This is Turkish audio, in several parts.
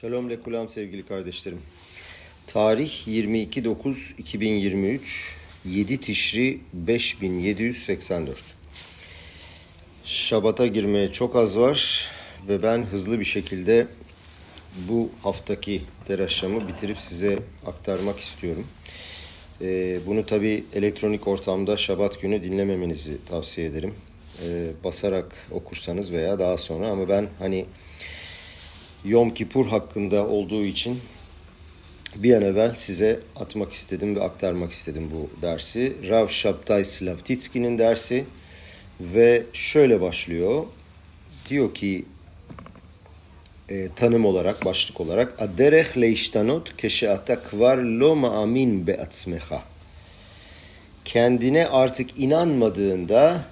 Shalom lekulam sevgili kardeşlerim. Tarih 22.9.2023 7 Tişri 5784. Şabat'a girmeye çok az var ve ben hızlı bir şekilde bu haftaki deraşamı bitirip size aktarmak istiyorum. Ee, bunu tabi elektronik ortamda Şabat günü dinlememenizi tavsiye ederim. Ee, basarak okursanız veya daha sonra ama ben hani Yom Kipur hakkında olduğu için bir an evvel size atmak istedim ve aktarmak istedim bu dersi. Rav Shabtai Slavtitski'nin dersi ve şöyle başlıyor. Diyor ki e, tanım olarak, başlık olarak Aderech leishtanot keşeata kvar lo ma'amin be'atzmecha Kendine artık inanmadığında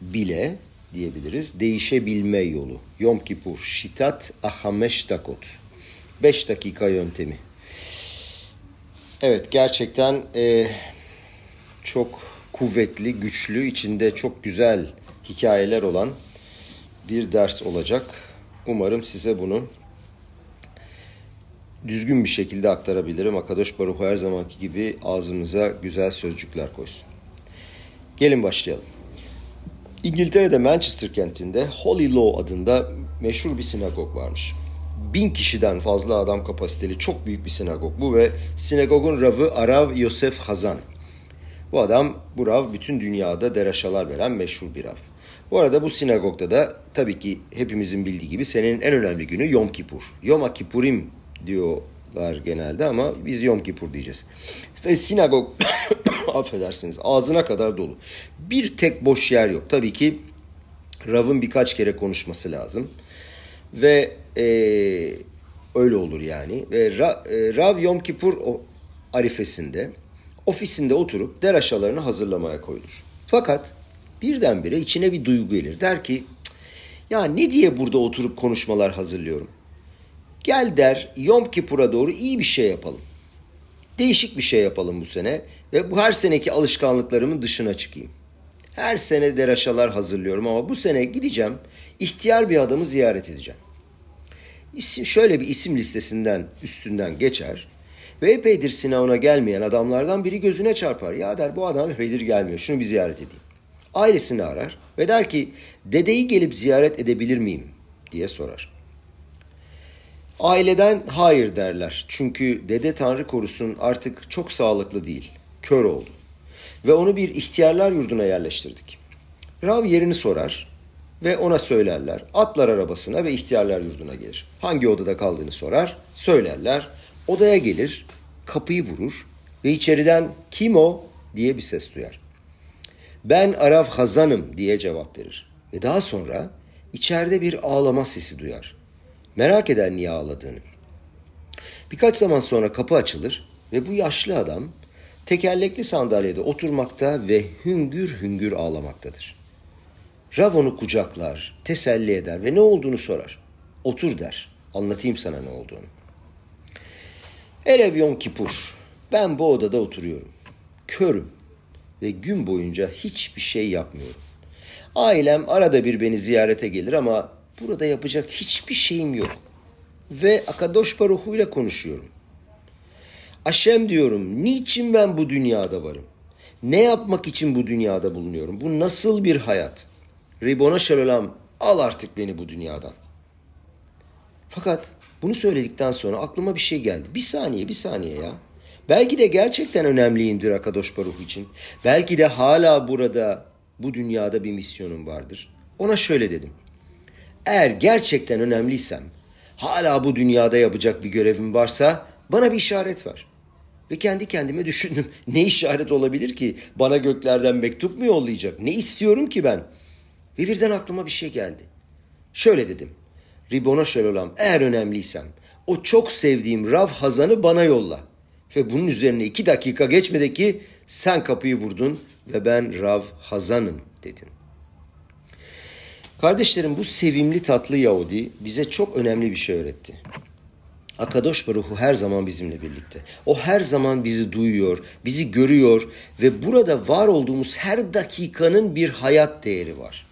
bile diyebiliriz. Değişebilme yolu. Yom Kipur, Şitat Ahameş Dakot. 5 dakika yöntemi. Evet gerçekten e, çok kuvvetli, güçlü, içinde çok güzel hikayeler olan bir ders olacak. Umarım size bunu düzgün bir şekilde aktarabilirim. Akadosh Baruch her zamanki gibi ağzımıza güzel sözcükler koysun. Gelin başlayalım. İngiltere'de Manchester kentinde Holy Law adında meşhur bir sinagog varmış. Bin kişiden fazla adam kapasiteli çok büyük bir sinagog bu ve sinagogun ravı Arav Yosef Hazan. Bu adam, bu rav bütün dünyada deraşalar veren meşhur bir rav. Bu arada bu sinagogda da tabii ki hepimizin bildiği gibi senenin en önemli günü Yom Kipur. Yom Kipurim diyorlar genelde ama biz Yom Kipur diyeceğiz. Ve sinagog affedersiniz ağzına kadar dolu. Bir tek boş yer yok. Tabii ki Rav'ın birkaç kere konuşması lazım. Ve e, öyle olur yani. Ve Ra, e, Rav Yom Kippur o, arifesinde ofisinde oturup deraşalarını hazırlamaya koyulur. Fakat birdenbire içine bir duygu gelir. Der ki ya ne diye burada oturup konuşmalar hazırlıyorum? Gel der Yom Kippur'a doğru iyi bir şey yapalım. Değişik bir şey yapalım bu sene ve bu her seneki alışkanlıklarımın dışına çıkayım. Her sene deraşalar hazırlıyorum ama bu sene gideceğim, ihtiyar bir adamı ziyaret edeceğim. İsim, şöyle bir isim listesinden üstünden geçer ve epeydir sınavına gelmeyen adamlardan biri gözüne çarpar. Ya der bu adam epeydir gelmiyor, şunu bir ziyaret edeyim. Ailesini arar ve der ki dedeyi gelip ziyaret edebilir miyim diye sorar. Aileden hayır derler. Çünkü dede Tanrı korusun artık çok sağlıklı değil. Kör oldu. Ve onu bir ihtiyarlar yurduna yerleştirdik. Rav yerini sorar ve ona söylerler. Atlar arabasına ve ihtiyarlar yurduna gelir. Hangi odada kaldığını sorar, söylerler. Odaya gelir, kapıyı vurur ve içeriden kim o diye bir ses duyar. Ben Arav Hazan'ım diye cevap verir. Ve daha sonra içeride bir ağlama sesi duyar. Merak eder niye ağladığını. Birkaç zaman sonra kapı açılır ve bu yaşlı adam tekerlekli sandalyede oturmakta ve hüngür hüngür ağlamaktadır. Rav onu kucaklar, teselli eder ve ne olduğunu sorar. Otur der, anlatayım sana ne olduğunu. Erev Yom Kipur, ben bu odada oturuyorum. Körüm ve gün boyunca hiçbir şey yapmıyorum. Ailem arada bir beni ziyarete gelir ama burada yapacak hiçbir şeyim yok. Ve Akadosh Baruhu ile konuşuyorum. Aşem diyorum, niçin ben bu dünyada varım? Ne yapmak için bu dünyada bulunuyorum? Bu nasıl bir hayat? Ribona Şalolam, al artık beni bu dünyadan. Fakat bunu söyledikten sonra aklıma bir şey geldi. Bir saniye, bir saniye ya. Belki de gerçekten önemliyimdir Akadosh Baruch için. Belki de hala burada, bu dünyada bir misyonum vardır. Ona şöyle dedim. Eğer gerçekten önemliysem, hala bu dünyada yapacak bir görevim varsa bana bir işaret ver. Ve kendi kendime düşündüm. Ne işaret olabilir ki? Bana göklerden mektup mu yollayacak? Ne istiyorum ki ben? Ve birden aklıma bir şey geldi. Şöyle dedim. Ribona Şelolam eğer önemliysem o çok sevdiğim Rav Hazan'ı bana yolla. Ve bunun üzerine iki dakika geçmedi ki sen kapıyı vurdun ve ben Rav Hazan'ım dedin. Kardeşlerim bu sevimli tatlı Yahudi bize çok önemli bir şey öğretti. Akadosh Baruhu her zaman bizimle birlikte. O her zaman bizi duyuyor, bizi görüyor ve burada var olduğumuz her dakikanın bir hayat değeri var.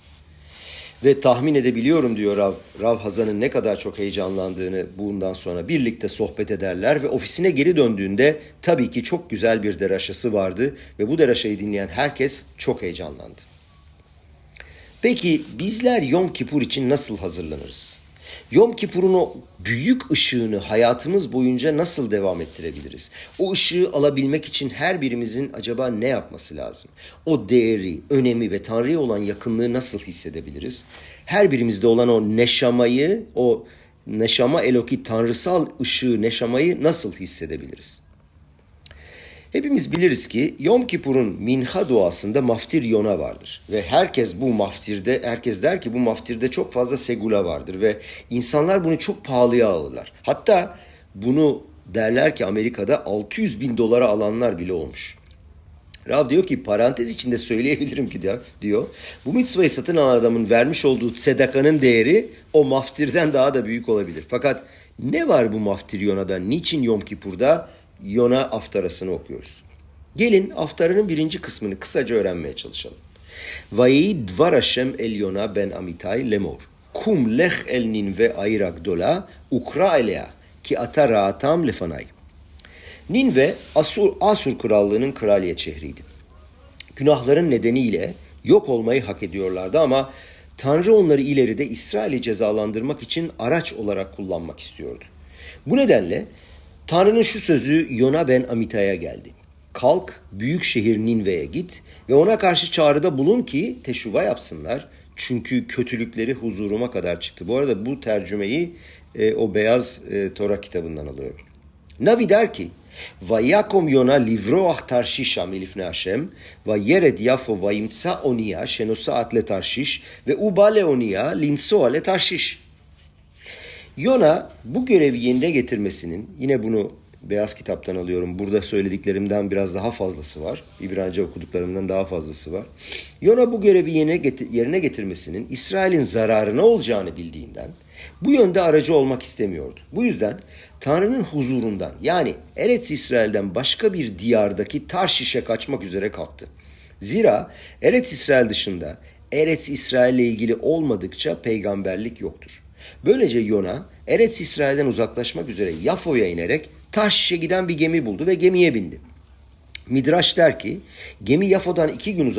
Ve tahmin edebiliyorum diyor Rav, Rav Hazan'ın ne kadar çok heyecanlandığını bundan sonra birlikte sohbet ederler ve ofisine geri döndüğünde tabii ki çok güzel bir deraşası vardı ve bu deraşayı dinleyen herkes çok heyecanlandı. Peki bizler Yom Kipur için nasıl hazırlanırız? Yom Kipur'un o büyük ışığını hayatımız boyunca nasıl devam ettirebiliriz? O ışığı alabilmek için her birimizin acaba ne yapması lazım? O değeri, önemi ve Tanrı'ya olan yakınlığı nasıl hissedebiliriz? Her birimizde olan o neşamayı, o neşama eloki tanrısal ışığı, neşamayı nasıl hissedebiliriz? Hepimiz biliriz ki Yom Kipur'un minha duasında maftir yona vardır. Ve herkes bu maftirde, herkes der ki bu maftirde çok fazla segula vardır. Ve insanlar bunu çok pahalıya alırlar. Hatta bunu derler ki Amerika'da 600 bin dolara alanlar bile olmuş. Rav diyor ki parantez içinde söyleyebilirim ki diyor, diyor. Bu mitzvayı satın alan adamın vermiş olduğu sedakanın değeri o maftirden daha da büyük olabilir. Fakat ne var bu maftir Yona'da? Niçin Yom Kipur'da Yona aftarasını okuyoruz. Gelin aftarının birinci kısmını kısaca öğrenmeye çalışalım. Vayi dvar Hashem el Yona ben Amitai lemor. Kum lech el ninve ayra gdola ukra elea ki ata raatam lefanay. Ninve Asur, Asur krallığının kraliyet şehriydi. Günahların nedeniyle yok olmayı hak ediyorlardı ama Tanrı onları ileride İsrail'i cezalandırmak için araç olarak kullanmak istiyordu. Bu nedenle Tanrı'nın şu sözü Yona ben Amita'ya geldi. Kalk büyük şehir Ninve'ye git ve ona karşı çağrıda bulun ki teşuva yapsınlar. Çünkü kötülükleri huzuruma kadar çıktı. Bu arada bu tercümeyi e, o beyaz e, Tora kitabından alıyorum. Navi der ki Vayakom Yona livroach tarshisha milifne Hashem ve yered yafo vayimtsa oniya şenosaat le tarshish ve ubale oniya linsoa le tarshish. Yona bu görevi yerine getirmesinin yine bunu beyaz kitaptan alıyorum. Burada söylediklerimden biraz daha fazlası var. İbranice okuduklarımdan daha fazlası var. Yona bu görevi yerine getirmesinin İsrail'in zararına olacağını bildiğinden bu yönde aracı olmak istemiyordu. Bu yüzden Tanrı'nın huzurundan yani Eretz İsrail'den başka bir diyardaki Tarşiş'e kaçmak üzere kalktı. Zira Eretz İsrail dışında Eretz İsrail ile ilgili olmadıkça peygamberlik yoktur. Böylece Yona Eretz İsrail'den uzaklaşmak üzere Yafo'ya inerek Taşiş'e giden bir gemi buldu ve gemiye bindi. Midraş der ki gemi Yafo'dan iki gün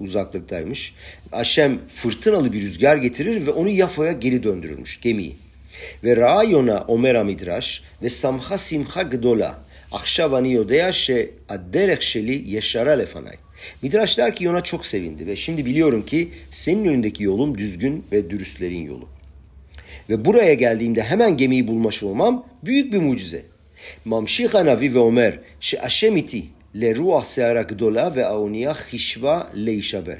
uzaklıktaymış. Aşem fırtınalı bir rüzgar getirir ve onu Yafo'ya geri döndürürmüş gemiyi. Ve Ra'yona Omera Midraş ve Samha Simha Gdola Akşav ani yodea şe adderek şeli yeşara lefanay. Midraş der ki Yona çok sevindi ve şimdi biliyorum ki senin önündeki yolun düzgün ve dürüstlerin yolu Ve buraya geldiğimde hemen gemiyi bulmuş olmam büyük bir mucize. ממשיך הנביא ואומר שהשם איתי לרוח סערה גדולה והאונייה חישבה להישבר.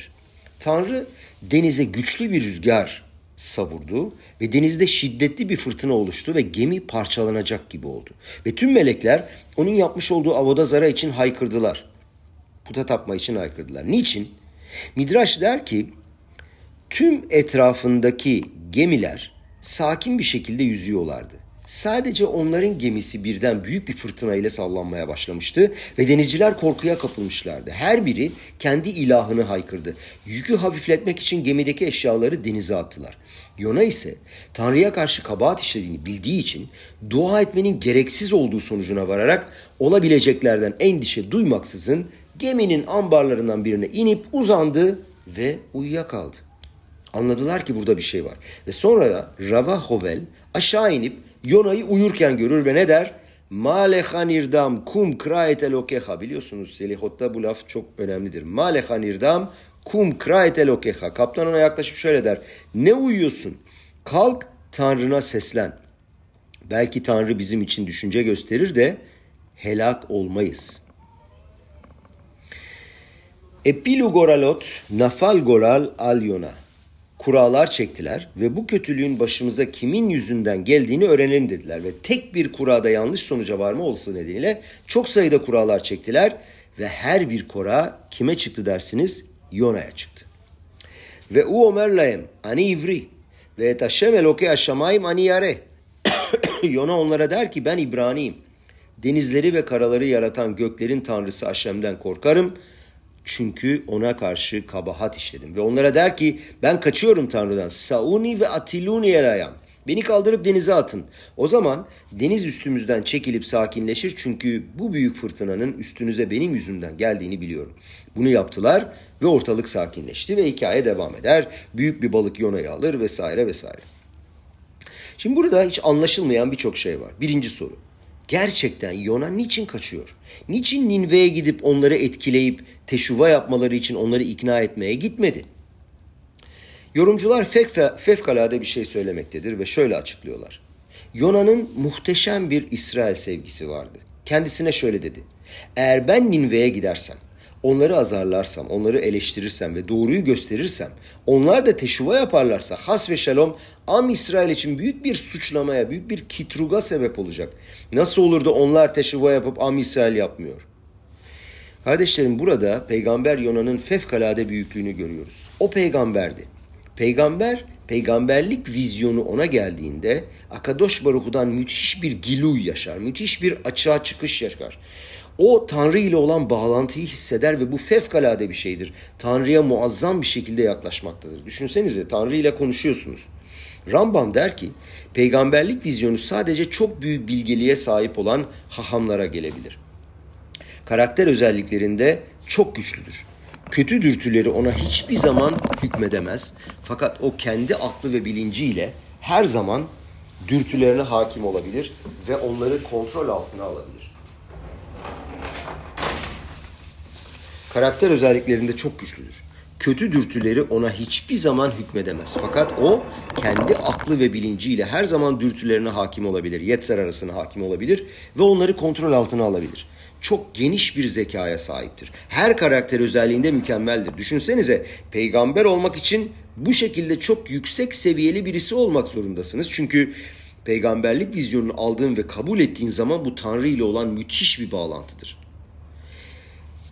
Tanrı denize güçlü bir rüzgar savurdu ve denizde şiddetli bir fırtına oluştu ve gemi parçalanacak gibi oldu. Ve tüm melekler onun yapmış olduğu avodazara için haykırdılar. Puta tapma için haykırdılar. Niçin? Midraş der ki tüm etrafındaki gemiler sakin bir şekilde yüzüyorlardı. Sadece onların gemisi birden büyük bir fırtına ile sallanmaya başlamıştı ve denizciler korkuya kapılmışlardı. Her biri kendi ilahını haykırdı. Yükü hafifletmek için gemideki eşyaları denize attılar. Yona ise Tanrı'ya karşı kabahat işlediğini bildiği için dua etmenin gereksiz olduğu sonucuna vararak olabileceklerden endişe duymaksızın geminin ambarlarından birine inip uzandı ve uyuyakaldı. Anladılar ki burada bir şey var. Ve sonra da Rava Hovel aşağı inip Yona'yı uyurken görür ve ne der? Malehan irdam kum kraet elokeha. Biliyorsunuz Selihot'ta bu laf çok önemlidir. Malehan irdam kum kraet elokeha. Kaptan ona yaklaşıp şöyle der. Ne uyuyorsun? Kalk Tanrına seslen. Belki Tanrı bizim için düşünce gösterir de helak olmayız. Epilugoralot nafal goral al yona kurallar çektiler ve bu kötülüğün başımıza kimin yüzünden geldiğini öğrenelim dediler. Ve tek bir kurada yanlış sonuca varma olsa nedeniyle çok sayıda kurallar çektiler ve her bir kura kime çıktı dersiniz? Yona'ya çıktı. Ve u omer ani ivri ve et Hashem eloke aşamayim ani yare. Yona onlara der ki ben İbraniyim. Denizleri ve karaları yaratan göklerin tanrısı Aşem'den korkarım Çünkü ona karşı kabahat işledim. Ve onlara der ki ben kaçıyorum Tanrı'dan. Sauni ve atiluni elayam. Beni kaldırıp denize atın. O zaman deniz üstümüzden çekilip sakinleşir çünkü bu büyük fırtınanın üstünüze benim yüzümden geldiğini biliyorum. Bunu yaptılar ve ortalık sakinleşti ve hikaye devam eder. Büyük bir balık Yona'yı alır vesaire vesaire. Şimdi burada hiç anlaşılmayan birçok şey var. Birinci soru. Gerçekten Yona niçin kaçıyor? Niçin Ninve'ye gidip onları etkileyip teşuva yapmaları için onları ikna etmeye gitmedi? Yorumcular fevkalade bir şey söylemektedir ve şöyle açıklıyorlar. Yona'nın muhteşem bir İsrail sevgisi vardı. Kendisine şöyle dedi. Eğer ben Ninve'ye gidersem, onları azarlarsam, onları eleştirirsem ve doğruyu gösterirsem, onlar da teşuva yaparlarsa has ve şalom Am İsrail için büyük bir suçlamaya, büyük bir kitruga sebep olacak. Nasıl olur da onlar teşuva yapıp Am İsrail yapmıyor? Kardeşlerim burada peygamber Yona'nın fevkalade büyüklüğünü görüyoruz. O peygamberdi. Peygamber, peygamberlik vizyonu ona geldiğinde Akadosh Baruhu'dan müthiş bir giluy yaşar, müthiş bir açığa çıkış yaşar. O Tanrı ile olan bağlantıyı hisseder ve bu fevkalade bir şeydir. Tanrı'ya muazzam bir şekilde yaklaşmaktadır. Düşünsenize Tanrı ile konuşuyorsunuz. Rambam der ki peygamberlik vizyonu sadece çok büyük bilgeliğe sahip olan hahamlara gelebilir. Karakter özelliklerinde çok güçlüdür. Kötü dürtüleri ona hiçbir zaman hükmedemez. Fakat o kendi aklı ve bilinciyle her zaman dürtülerine hakim olabilir ve onları kontrol altına alabilir. Karakter özelliklerinde çok güçlüdür. Kötü dürtüleri ona hiçbir zaman hükmedemez. Fakat o kendi aklı ve bilinciyle her zaman dürtülerine hakim olabilir. Yetser arasına hakim olabilir ve onları kontrol altına alabilir çok geniş bir zekaya sahiptir. Her karakter özelliğinde mükemmeldir. Düşünsenize peygamber olmak için bu şekilde çok yüksek seviyeli birisi olmak zorundasınız. Çünkü peygamberlik vizyonunu aldığın ve kabul ettiğin zaman bu Tanrı ile olan müthiş bir bağlantıdır.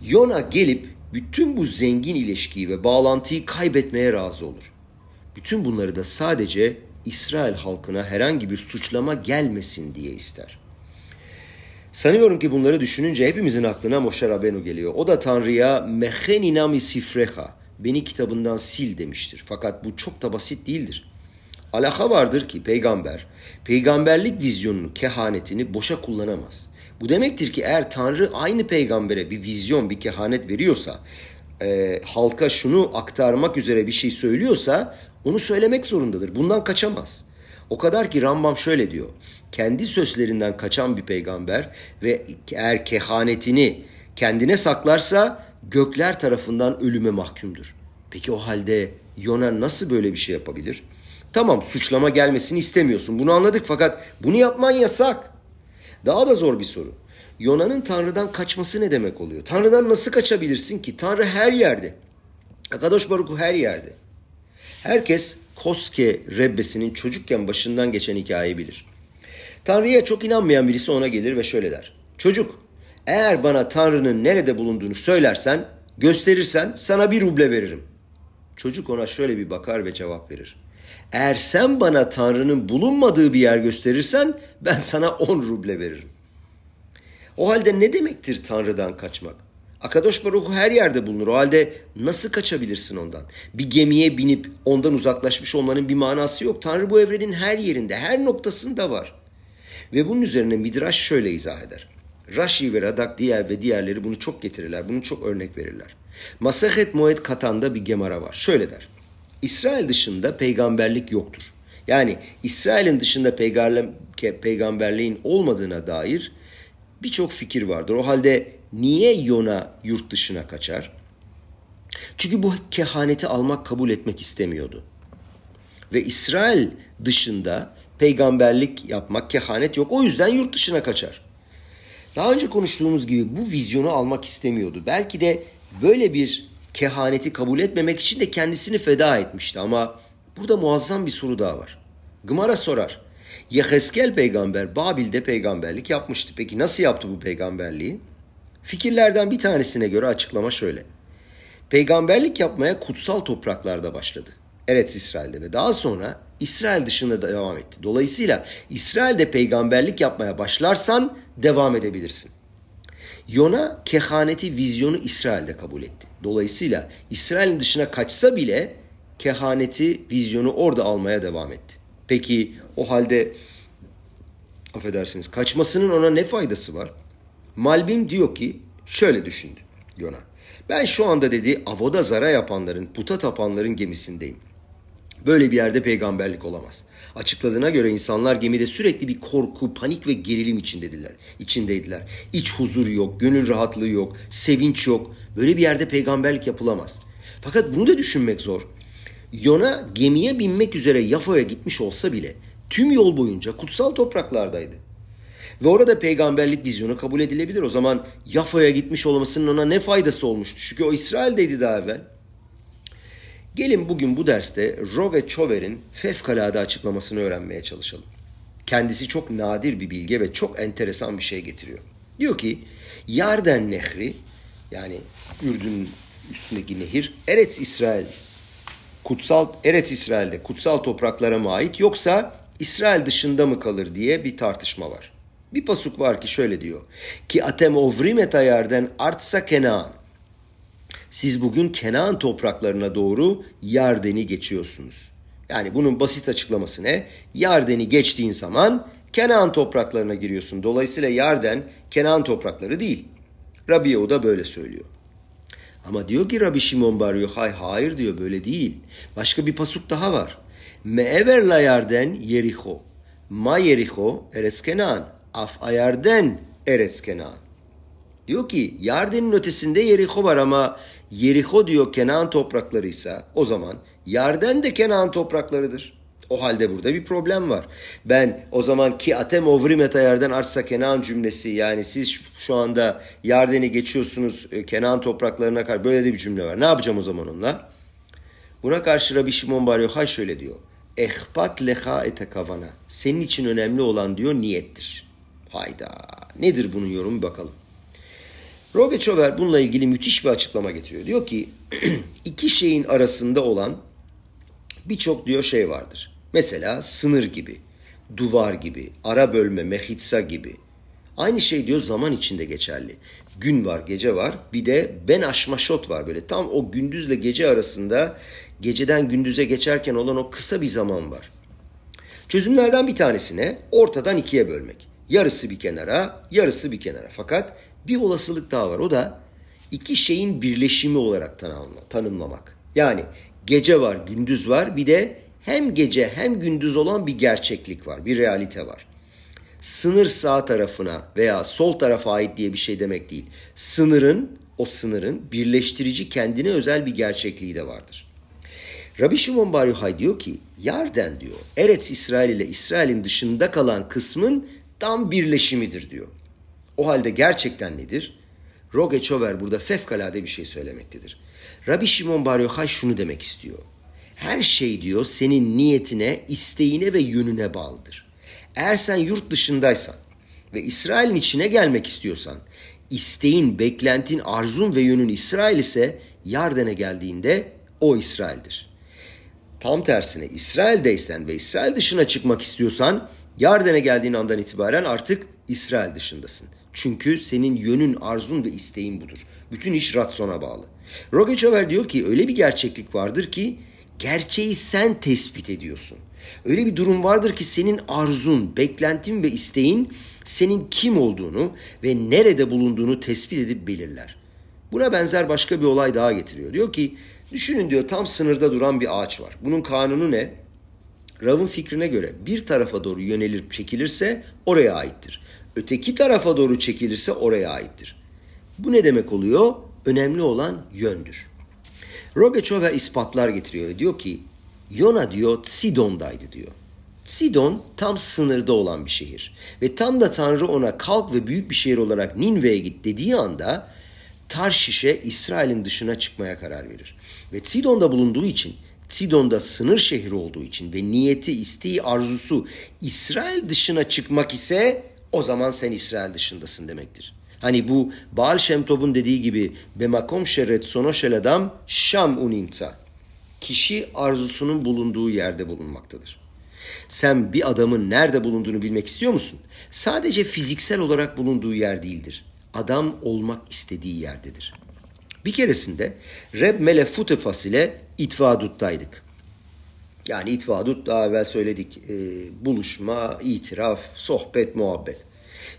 Yona gelip bütün bu zengin ilişkiyi ve bağlantıyı kaybetmeye razı olur. Bütün bunları da sadece İsrail halkına herhangi bir suçlama gelmesin diye ister. Sanıyorum ki bunları düşününce hepimizin aklına Moshe Rabenu geliyor. O da Tanrı'ya meheninami sifreha beni kitabından sil demiştir. Fakat bu çok da basit değildir. Alaka vardır ki peygamber peygamberlik vizyonunu, kehanetini boşa kullanamaz. Bu demektir ki eğer Tanrı aynı peygambere bir vizyon, bir kehanet veriyorsa, e, halka şunu aktarmak üzere bir şey söylüyorsa onu söylemek zorundadır. Bundan kaçamaz. O kadar ki Rambam şöyle diyor. Kendi sözlerinden kaçan bir peygamber ve eğer kehanetini kendine saklarsa gökler tarafından ölüme mahkumdur. Peki o halde Yona nasıl böyle bir şey yapabilir? Tamam suçlama gelmesini istemiyorsun. Bunu anladık fakat bunu yapman yasak. Daha da zor bir soru. Yona'nın Tanrı'dan kaçması ne demek oluyor? Tanrı'dan nasıl kaçabilirsin ki? Tanrı her yerde. Akadosh Baruku her yerde. Herkes Koske Rebbesi'nin çocukken başından geçen hikayeyi bilir. Tanrı'ya çok inanmayan birisi ona gelir ve şöyle der. Çocuk eğer bana Tanrı'nın nerede bulunduğunu söylersen, gösterirsen sana bir ruble veririm. Çocuk ona şöyle bir bakar ve cevap verir. Eğer sen bana Tanrı'nın bulunmadığı bir yer gösterirsen ben sana on ruble veririm. O halde ne demektir Tanrı'dan kaçmak? Akadosh Baruhu her yerde bulunur. O halde nasıl kaçabilirsin ondan? Bir gemiye binip ondan uzaklaşmış olmanın bir manası yok. Tanrı bu evrenin her yerinde, her noktasında var. Ve bunun üzerine Midrash şöyle izah eder. Rashi ve Radak diğer ve diğerleri bunu çok getirirler. Bunu çok örnek verirler. Masahet Moed Katan'da bir gemara var. Şöyle der. İsrail dışında peygamberlik yoktur. Yani İsrail'in dışında peygamberliğin olmadığına dair birçok fikir vardır. O halde niye Yona yurt dışına kaçar? Çünkü bu kehaneti almak kabul etmek istemiyordu. Ve İsrail dışında peygamberlik yapmak, kehanet yok. O yüzden yurt dışına kaçar. Daha önce konuştuğumuz gibi bu vizyonu almak istemiyordu. Belki de böyle bir kehaneti kabul etmemek için de kendisini feda etmişti. Ama burada muazzam bir soru daha var. Gımara sorar. Yeheskel peygamber Babil'de peygamberlik yapmıştı. Peki nasıl yaptı bu peygamberliği? Fikirlerden bir tanesine göre açıklama şöyle. Peygamberlik yapmaya kutsal topraklarda başladı. Eretz İsrail'de ve daha sonra İsrail dışında da devam etti. Dolayısıyla İsrail'de peygamberlik yapmaya başlarsan devam edebilirsin. Yona kehaneti, vizyonu İsrail'de kabul etti. Dolayısıyla İsrail'in dışına kaçsa bile kehaneti, vizyonu orada almaya devam etti. Peki o halde affedersiniz kaçmasının ona ne faydası var? Malbim diyor ki şöyle düşündü Yona. Ben şu anda dedi avoda zara yapanların, puta tapanların gemisindeyim. Böyle bir yerde peygamberlik olamaz. Açıkladığına göre insanlar gemide sürekli bir korku, panik ve gerilim içindediler. içindeydiler. İç huzur yok, gönül rahatlığı yok, sevinç yok. Böyle bir yerde peygamberlik yapılamaz. Fakat bunu da düşünmek zor. Yona gemiye binmek üzere Yafa'ya gitmiş olsa bile tüm yol boyunca kutsal topraklardaydı. Ve orada peygamberlik vizyonu kabul edilebilir. O zaman Yafa'ya gitmiş olmasının ona ne faydası olmuştu? Çünkü o İsrail'deydi daha evvel. Gelin bugün bu derste Rove Chover'in fevkalade açıklamasını öğrenmeye çalışalım. Kendisi çok nadir bir bilge ve çok enteresan bir şey getiriyor. Diyor ki Yarden Nehri yani Ürdün üstündeki nehir Eretz İsrail kutsal Eretz İsrail'de kutsal topraklara mı ait yoksa İsrail dışında mı kalır diye bir tartışma var. Bir pasuk var ki şöyle diyor. Ki atem ovrim et ayarden artsa Kenaan. Siz bugün Kenan topraklarına doğru Yarden'i geçiyorsunuz. Yani bunun basit açıklaması ne? Yarden'i geçtiğin zaman Kenan topraklarına giriyorsun. Dolayısıyla Yarden Kenan toprakları değil. Rabbi Yehuda böyle söylüyor. Ama diyor ki Rabbi Şimon Bar Yochai hayır diyor böyle değil. Başka bir pasuk daha var. Me'ever la yarden Yericho. Ma Yericho eretz Kenan. Af ayarden eretz Kenan. Diyor ki Yarden'in ötesinde Yericho var ama Yericho diyor Kenan topraklarıysa o zaman Yarden de Kenan topraklarıdır. O halde burada bir problem var. Ben o zaman ki atem ovrim yerden artsa Kenan cümlesi yani siz şu anda Yarden'i geçiyorsunuz e, Kenan topraklarına kadar böyle de bir cümle var. Ne yapacağım o zaman onunla? Buna karşı Rabbi Şimon Bar Yochai şöyle diyor. Ehpat leha ete kavana. Senin için önemli olan diyor niyettir. Hayda. Nedir bunun yorumu bakalım. Rogechover bununla ilgili müthiş bir açıklama getiriyor. Diyor ki iki şeyin arasında olan birçok diyor şey vardır. Mesela sınır gibi, duvar gibi, ara bölme, mehitsa gibi. Aynı şey diyor zaman içinde geçerli. Gün var, gece var. Bir de ben aşmaşot var böyle. Tam o gündüzle gece arasında geceden gündüze geçerken olan o kısa bir zaman var. Çözümlerden bir tanesine ortadan ikiye bölmek. Yarısı bir kenara, yarısı bir kenara. Fakat bir olasılık daha var. O da iki şeyin birleşimi olarak tanımlamak. Yani gece var, gündüz var. Bir de hem gece hem gündüz olan bir gerçeklik var, bir realite var. Sınır sağ tarafına veya sol tarafa ait diye bir şey demek değil. Sınırın, o sınırın birleştirici kendine özel bir gerçekliği de vardır. Rabbi Shimon Bar Yochai diyor ki, Yarden diyor, Eretz İsrail ile İsrail'in dışında kalan kısmın tam birleşimidir diyor. O halde gerçekten nedir? Roge Çover burada fevkalade bir şey söylemektedir. Rabbi Shimon Bar Yochai şunu demek istiyor. Her şey diyor senin niyetine, isteğine ve yönüne bağlıdır. Eğer sen yurt dışındaysan ve İsrail'in içine gelmek istiyorsan, isteğin, beklentin, arzun ve yönün İsrail ise Yarden'e geldiğinde o İsrail'dir. Tam tersine İsrail'deysen ve İsrail dışına çıkmak istiyorsan Yarden'e geldiğin andan itibaren artık İsrail dışındasın. Çünkü senin yönün, arzun ve isteğin budur. Bütün iş ratsona bağlı. Rogechover diyor ki öyle bir gerçeklik vardır ki gerçeği sen tespit ediyorsun. Öyle bir durum vardır ki senin arzun, beklentin ve isteğin senin kim olduğunu ve nerede bulunduğunu tespit edip belirler. Buna benzer başka bir olay daha getiriyor. Diyor ki düşünün diyor tam sınırda duran bir ağaç var. Bunun kanunu ne? Rav'ın fikrine göre bir tarafa doğru yönelir çekilirse oraya aittir. Öteki tarafa doğru çekilirse oraya aittir. Bu ne demek oluyor? Önemli olan yöndür. Rogechover ispatlar getiriyor. Diyor ki Yona diyor Sidon'daydı diyor. Sidon tam sınırda olan bir şehir. Ve tam da Tanrı ona kalk ve büyük bir şehir olarak Ninve'ye git dediği anda Tarşiş'e İsrail'in dışına çıkmaya karar verir. Ve Sidon'da bulunduğu için Sidon'da sınır şehri olduğu için ve niyeti, isteği, arzusu İsrail dışına çıkmak ise o zaman sen İsrail dışındasın demektir. Hani bu Baal Şemtov'un dediği gibi bemakom şeret sonoşel adam şam unimsa. Kişi arzusunun bulunduğu yerde bulunmaktadır. Sen bir adamın nerede bulunduğunu bilmek istiyor musun? Sadece fiziksel olarak bulunduğu yer değildir. Adam olmak istediği yerdedir. Bir keresinde Reb Melefutefas ile İtvadut'taydık. Yani İtvadut daha evvel söyledik. E, buluşma, itiraf, sohbet, muhabbet.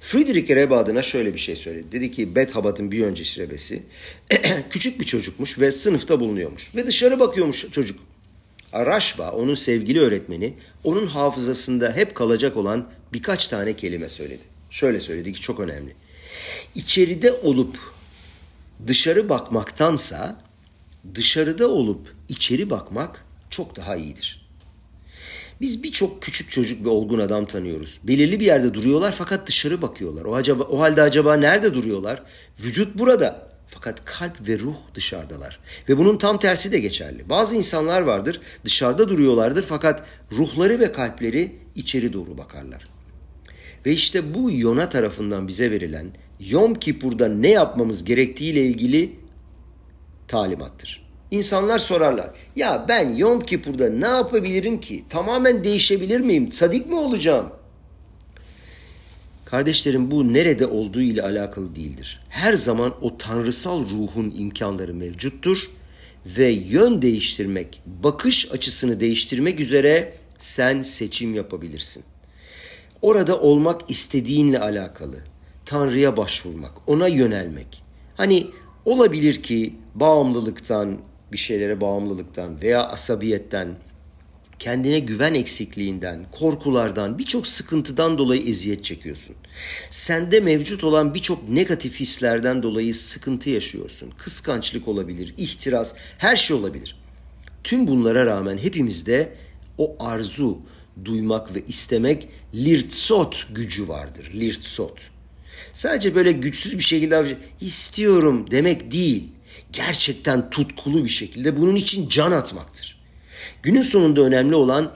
Friedrich Reb adına şöyle bir şey söyledi. Dedi ki Bet Habat'ın bir öncesi rebesi küçük bir çocukmuş ve sınıfta bulunuyormuş. Ve dışarı bakıyormuş çocuk. Araşba, onun sevgili öğretmeni, onun hafızasında hep kalacak olan birkaç tane kelime söyledi. Şöyle söyledi ki çok önemli. İçeride olup dışarı bakmaktansa dışarıda olup içeri bakmak çok daha iyidir. Biz birçok küçük çocuk ve olgun adam tanıyoruz. Belirli bir yerde duruyorlar fakat dışarı bakıyorlar. O, acaba, o halde acaba nerede duruyorlar? Vücut burada. Fakat kalp ve ruh dışarıdalar. Ve bunun tam tersi de geçerli. Bazı insanlar vardır dışarıda duruyorlardır fakat ruhları ve kalpleri içeri doğru bakarlar. Ve işte bu Yona tarafından bize verilen Yom Kipur'da ne yapmamız gerektiğiyle ilgili talimattır. İnsanlar sorarlar. Ya ben Yom Kipur'da ne yapabilirim ki? Tamamen değişebilir miyim? Sadik mi olacağım? Kardeşlerim bu nerede olduğu ile alakalı değildir. Her zaman o tanrısal ruhun imkanları mevcuttur ve yön değiştirmek, bakış açısını değiştirmek üzere sen seçim yapabilirsin. Orada olmak istediğinle alakalı. Tanrı'ya başvurmak, ona yönelmek. Hani olabilir ki bağımlılıktan, bir şeylere bağımlılıktan veya asabiyetten, kendine güven eksikliğinden, korkulardan, birçok sıkıntıdan dolayı eziyet çekiyorsun. Sende mevcut olan birçok negatif hislerden dolayı sıkıntı yaşıyorsun. Kıskançlık olabilir, ihtiras, her şey olabilir. Tüm bunlara rağmen hepimizde o arzu, duymak ve istemek lirtsot gücü vardır. Lirtsot. Sadece böyle güçsüz bir şekilde istiyorum demek değil. Gerçekten tutkulu bir şekilde bunun için can atmaktır. Günün sonunda önemli olan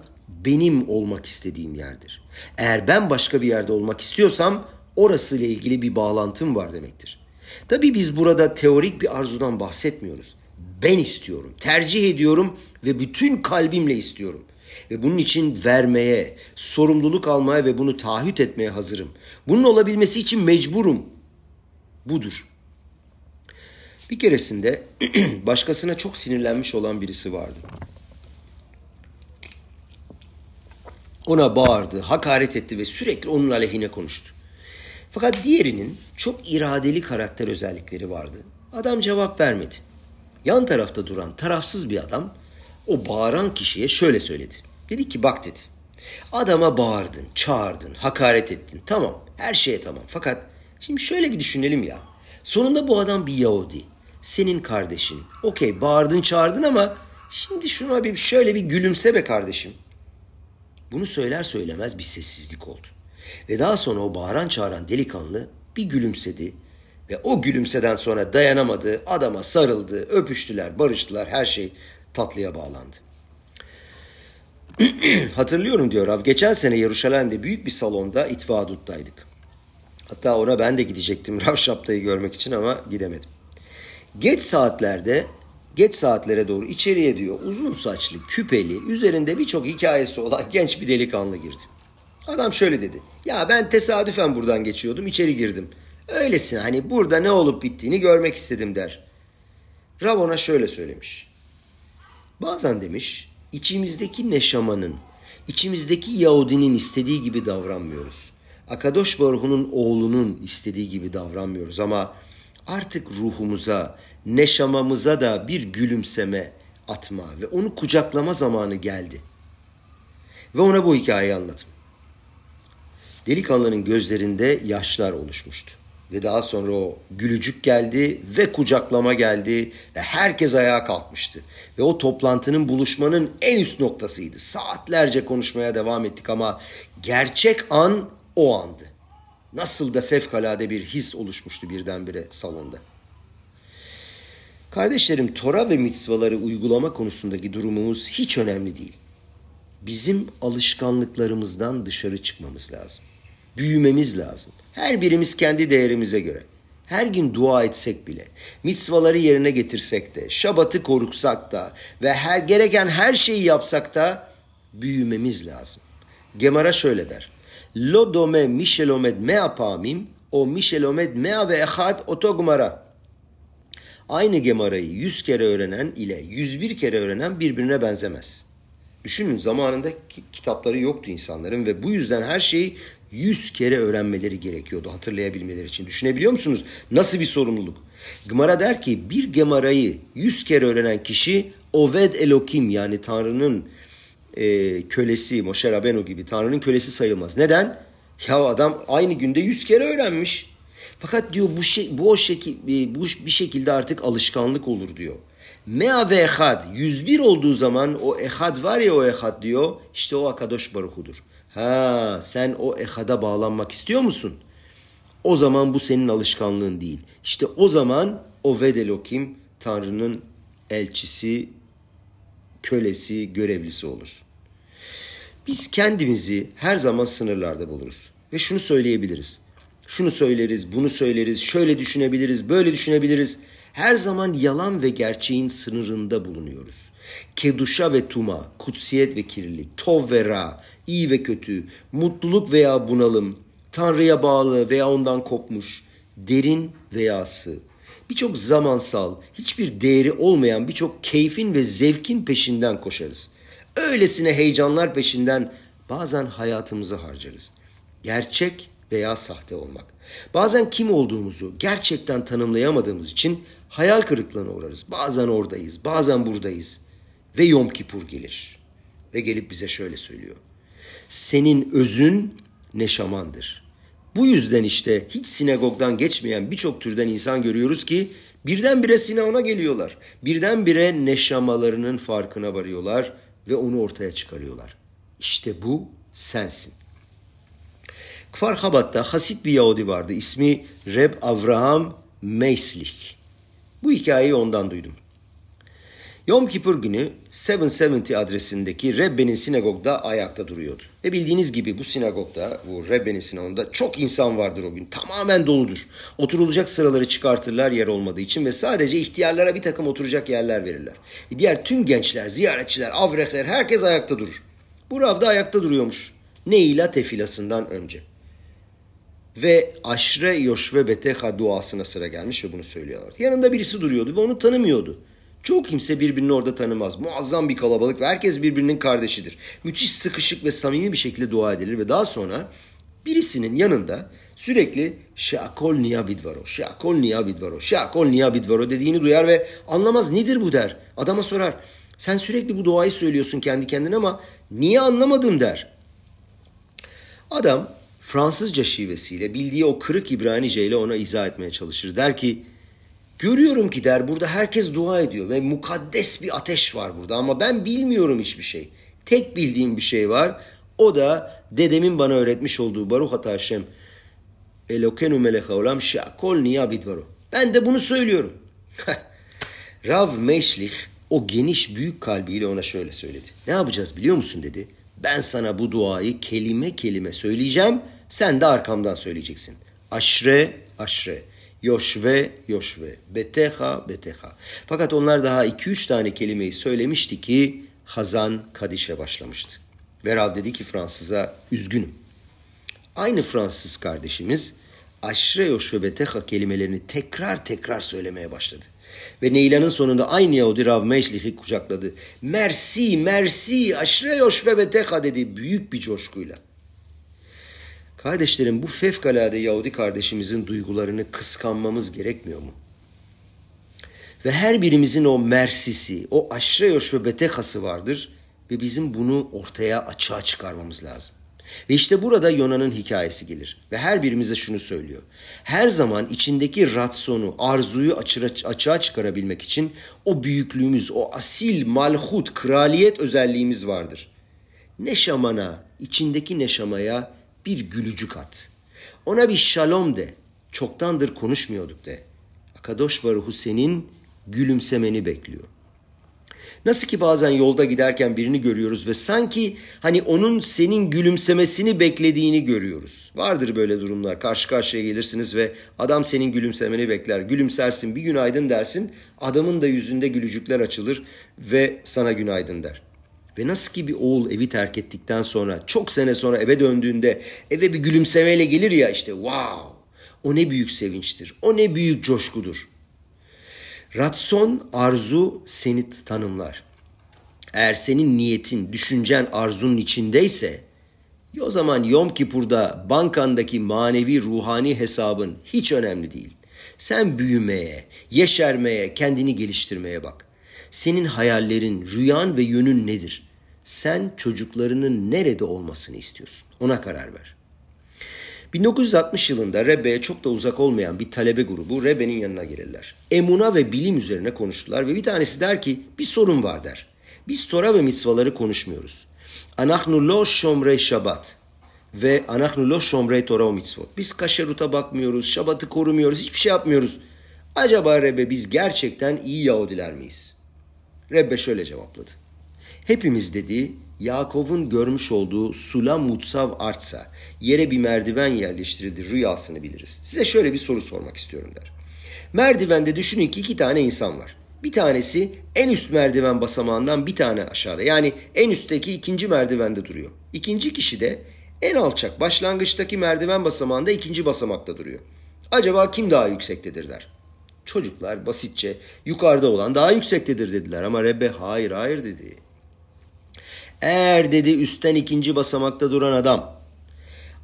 benim olmak istediğim yerdir. Eğer ben başka bir yerde olmak istiyorsam orası ile ilgili bir bağlantım var demektir. Tabii biz burada teorik bir arzudan bahsetmiyoruz. Ben istiyorum, tercih ediyorum ve bütün kalbimle istiyorum. Ve bunun için vermeye, sorumluluk almaya ve bunu taahhüt etmeye hazırım. Bunun olabilmesi için mecburum. Budur. Bir keresinde başkasına çok sinirlenmiş olan birisi vardı. Ona bağırdı, hakaret etti ve sürekli onun aleyhine konuştu. Fakat diğerinin çok iradeli karakter özellikleri vardı. Adam cevap vermedi. Yan tarafta duran tarafsız bir adam o bağıran kişiye şöyle söyledi. Dedi ki bak dedi. Adama bağırdın, çağırdın, hakaret ettin. Tamam, her şeye tamam. Fakat şimdi şöyle bir düşünelim ya. Sonunda bu adam bir Yahudi. Senin kardeşin. Okey bağırdın çağırdın ama şimdi şuna bir şöyle bir gülümse be kardeşim. Bunu söyler söylemez bir sessizlik oldu. Ve daha sonra o bağıran çağıran delikanlı bir gülümsedi. Ve o gülümseden sonra dayanamadı, adama sarıldı, öpüştüler, barıştılar, her şey tatlıya bağlandı. Hatırlıyorum diyor Rav. Geçen sene Yeruşalayim'de büyük bir salonda İtvadut'taydık. Hatta ona ben de gidecektim Rav Şapta'yı görmek için ama gidemedim. Geç saatlerde geç saatlere doğru içeriye diyor uzun saçlı, küpeli, üzerinde birçok hikayesi olan genç bir delikanlı girdi. Adam şöyle dedi. Ya ben tesadüfen buradan geçiyordum, içeri girdim. Öylesin hani burada ne olup bittiğini görmek istedim der. Rav ona şöyle söylemiş. Bazen demiş içimizdeki neşamanın, içimizdeki Yahudinin istediği gibi davranmıyoruz. Akadosh Baruhu'nun oğlunun istediği gibi davranmıyoruz ama artık ruhumuza, neşamamıza da bir gülümseme atma ve onu kucaklama zamanı geldi. Ve ona bu hikayeyi anlattım. Delikanlının gözlerinde yaşlar oluşmuştu. Ve daha sonra o gülücük geldi ve kucaklama geldi ve herkes ayağa kalkmıştı. Ve o toplantının buluşmanın en üst noktasıydı. Saatlerce konuşmaya devam ettik ama gerçek an o andı. Nasıl da fevkalade bir his oluşmuştu birdenbire salonda. Kardeşlerim Tora ve mitzvaları uygulama konusundaki durumumuz hiç önemli değil. Bizim alışkanlıklarımızdan dışarı çıkmamız lazım. Büyümemiz lazım. Her birimiz kendi değerimize göre. Her gün dua etsek bile, mitzvaları yerine getirsek de, şabatı koruksak da ve her gereken her şeyi yapsak da büyümemiz lazım. Gemara şöyle der. Lo dome mişelomed mea pamim o mişelomed mea ve ehad otogmara. aynı Gemara'yı 100 kere öğrenen ile 101 kere öğrenen birbirine benzemez. Düşünün zamanında kitapları yoktu insanların ve bu yüzden her şeyi 100 kere öğrenmeleri gerekiyordu hatırlayabilmeleri için. Düşünebiliyor musunuz? Nasıl bir sorumluluk? Gemara der ki bir Gemara'yı 100 kere öğrenen kişi Oved Elokim yani Tanrı'nın e, kölesi Moshe Rabenu gibi Tanrı'nın kölesi sayılmaz. Neden? Ya adam aynı günde 100 kere öğrenmiş. Fakat diyor bu şey bu o şekil e, bu bir şekilde artık alışkanlık olur diyor. Mea ve ehad 101 olduğu zaman o ehad var ya o ehad diyor işte o akadosh baruhudur. Ha sen o ehada bağlanmak istiyor musun? O zaman bu senin alışkanlığın değil. İşte o zaman o vedelokim Tanrı'nın elçisi, kölesi, görevlisi olursun. Biz kendimizi her zaman sınırlarda buluruz. Ve şunu söyleyebiliriz. Şunu söyleriz, bunu söyleriz, şöyle düşünebiliriz, böyle düşünebiliriz. Her zaman yalan ve gerçeğin sınırında bulunuyoruz. Keduşa ve tuma, kutsiyet ve kirlilik, tov ve ra, iyi ve kötü, mutluluk veya bunalım, Tanrı'ya bağlı veya ondan kopmuş, derin veya sığ. Birçok zamansal, hiçbir değeri olmayan birçok keyfin ve zevkin peşinden koşarız. Öylesine heyecanlar peşinden bazen hayatımızı harcarız. Gerçek veya sahte olmak. Bazen kim olduğumuzu gerçekten tanımlayamadığımız için hayal kırıklığına uğrarız. Bazen oradayız, bazen buradayız. Ve Yom Kipur gelir. Ve gelip bize şöyle söylüyor. Senin özün neşamandır. Bu yüzden işte hiç sinagogdan geçmeyen birçok türden insan görüyoruz ki birdenbire sinagona geliyorlar. Birdenbire neşamalarının farkına varıyorlar ve onu ortaya çıkarıyorlar. İşte bu sensin. Kfar Habat'ta Hasit bir Yahudi vardı. İsmi Reb Avraham Meislich. Bu hikayeyi ondan duydum. Yom Kippur günü 770 adresindeki Rebbe'nin sinagogda ayakta duruyordu. Ve bildiğiniz gibi bu sinagogda, bu Rebbe'nin sinagogunda çok insan vardır o gün. Tamamen doludur. Oturulacak sıraları çıkartırlar yer olmadığı için ve sadece ihtiyarlara bir takım oturacak yerler verirler. E diğer tüm gençler, ziyaretçiler, avrehler herkes ayakta durur. Bu ravda ayakta duruyormuş. Neila tefilasından önce. Ve aşre yoşve beteha duasına sıra gelmiş ve bunu söylüyorlar. Yanında birisi duruyordu ve onu tanımıyordu. Çok kimse birbirini orada tanımaz. Muazzam bir kalabalık ve herkes birbirinin kardeşidir. Müthiş sıkışık ve samimi bir şekilde dua edilir ve daha sonra birisinin yanında sürekli şeakol niyabidvaro, şeakol niyabidvaro, şeakol niyabidvaro dediğini duyar ve anlamaz nedir bu der. Adama sorar. Sen sürekli bu duayı söylüyorsun kendi kendine ama niye anlamadım der. Adam Fransızca şivesiyle bildiği o kırık İbranice ile ona izah etmeye çalışır. Der ki görüyorum ki der burada herkes dua ediyor ve mukaddes bir ateş var burada ama ben bilmiyorum hiçbir şey. Tek bildiğim bir şey var o da dedemin bana öğretmiş olduğu Baruch Hashem Elokenu melecha olam şe'akol niyabid varo. Ben de bunu söylüyorum. Rav Meşlich o geniş büyük kalbiyle ona şöyle söyledi. Ne yapacağız biliyor musun dedi. Ben sana bu duayı kelime kelime söyleyeceğim. Sen de arkamdan söyleyeceksin. Aşre, aşre. Yoşve, yoşve. Beteha, beteha. Fakat onlar daha iki üç tane kelimeyi söylemişti ki Hazan Kadiş'e başlamıştı. Ve Rav dedi ki Fransız'a üzgünüm. Aynı Fransız kardeşimiz aşre yoş ve beteha kelimelerini tekrar tekrar söylemeye başladı. Ve Neyla'nın sonunda aynı Yahudi Rav Meşlich'i kucakladı. Mersi, mersi, aşre yoş ve beteha dedi büyük bir coşkuyla. Kardeşlerim bu fevkalade Yahudi kardeşimizin duygularını kıskanmamız gerekmiyor mu? Ve her birimizin o mersisi, o aşre yoş ve betehası vardır ve bizim bunu ortaya açığa çıkarmamız lazım. Ve işte burada Yona'nın hikayesi gelir. Ve her birimize şunu söylüyor. Her zaman içindeki ratsonu, arzuyu açığa çıkarabilmek için o büyüklüğümüz, o asil, malhut, kraliyet özelliğimiz vardır. Neşamana, içindeki neşamaya bir gülücük at. Ona bir şalom de. Çoktandır konuşmuyorduk de. Akadosh Baruhu senin gülümsemeni bekliyor. Nasıl ki bazen yolda giderken birini görüyoruz ve sanki hani onun senin gülümsemesini beklediğini görüyoruz. Vardır böyle durumlar. Karşı karşıya gelirsiniz ve adam senin gülümsemeni bekler. Gülümsersin, bir günaydın dersin. Adamın da yüzünde gülücükler açılır ve sana günaydın der. Ve nasıl ki bir oğul evi terk ettikten sonra çok sene sonra eve döndüğünde eve bir gülümsemeyle gelir ya işte wow o ne büyük sevinçtir o ne büyük coşkudur. Ratson arzu seni tanımlar. Eğer senin niyetin, düşüncen arzunun içindeyse o zaman Yom Kipur'da bankandaki manevi ruhani hesabın hiç önemli değil. Sen büyümeye, yeşermeye, kendini geliştirmeye bak. Senin hayallerin, rüyan ve yönün nedir? Sen çocuklarının nerede olmasını istiyorsun? Ona karar ver. 1960 yılında Rebbe'ye çok da uzak olmayan bir talebe grubu Rebbe'nin yanına gelirler. Emuna ve bilim üzerine konuştular ve bir tanesi der ki bir sorun var der. Biz Tora ve mitzvaları konuşmuyoruz. Anachnu lo şomrey şabat ve anachnu lo şomrey Tora o mitzvot. Biz kaşeruta bakmıyoruz, şabatı korumuyoruz, hiçbir şey yapmıyoruz. Acaba Rebbe biz gerçekten iyi Yahudiler miyiz? Rebbe şöyle cevapladı. Hepimiz dedi Yakov'un görmüş olduğu Sulam Mutsav artsa yere bir merdiven yerleştirildi rüyasını biliriz. Size şöyle bir soru sormak istiyorum der. Merdivende düşünün ki iki tane insan var. Bir tanesi en üst merdiven basamağından bir tane aşağıda. Yani en üstteki ikinci merdivende duruyor. İkinci kişi de en alçak başlangıçtaki merdiven basamağında ikinci basamakta duruyor. Acaba kim daha yüksektedir der. Çocuklar basitçe yukarıda olan daha yüksektedir dediler ama Rebbe hayır hayır dedi. Eğer dedi üstten ikinci basamakta duran adam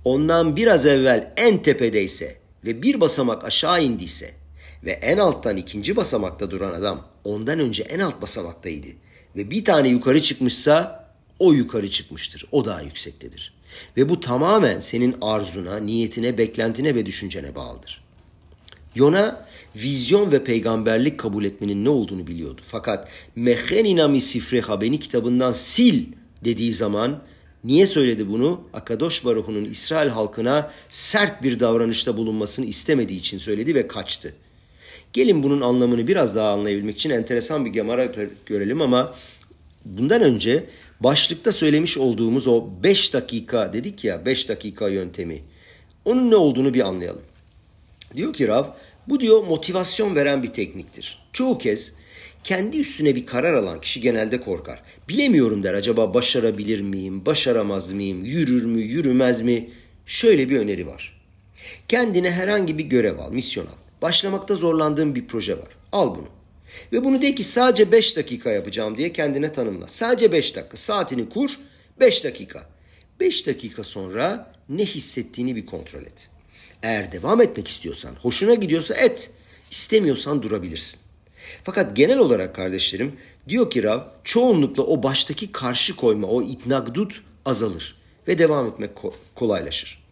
ondan biraz evvel en tepedeyse ve bir basamak aşağı indiyse ve en alttan ikinci basamakta duran adam ondan önce en alt basamaktaydı ve bir tane yukarı çıkmışsa o yukarı çıkmıştır. O daha yüksektedir. Ve bu tamamen senin arzuna, niyetine, beklentine ve düşüncene bağlıdır. Yona vizyon ve peygamberlik kabul etmenin ne olduğunu biliyordu. Fakat Mecheninami Sifreha beni kitabından sil dediği zaman niye söyledi bunu? Akadosh Baruhu'nun İsrail halkına sert bir davranışta bulunmasını istemediği için söyledi ve kaçtı. Gelin bunun anlamını biraz daha anlayabilmek için enteresan bir gemara görelim ama bundan önce başlıkta söylemiş olduğumuz o 5 dakika dedik ya 5 dakika yöntemi. Onun ne olduğunu bir anlayalım. Diyor ki Rav bu diyor motivasyon veren bir tekniktir. Çoğu kez kendi üstüne bir karar alan kişi genelde korkar. Bilemiyorum der acaba başarabilir miyim, başaramaz mıyım, yürür mü, yürümez mi? Şöyle bir öneri var. Kendine herhangi bir görev al, misyon al. Başlamakta zorlandığın bir proje var. Al bunu. Ve bunu de ki sadece 5 dakika yapacağım diye kendine tanımla. Sadece 5 dakika. Saatini kur 5 dakika. 5 dakika sonra ne hissettiğini bir kontrol et. Eğer devam etmek istiyorsan, hoşuna gidiyorsa et. İstemiyorsan durabilirsin. Fakat genel olarak kardeşlerim diyor ki Rav çoğunlukla o baştaki karşı koyma, o itnagdut azalır ve devam etmek kolaylaşır.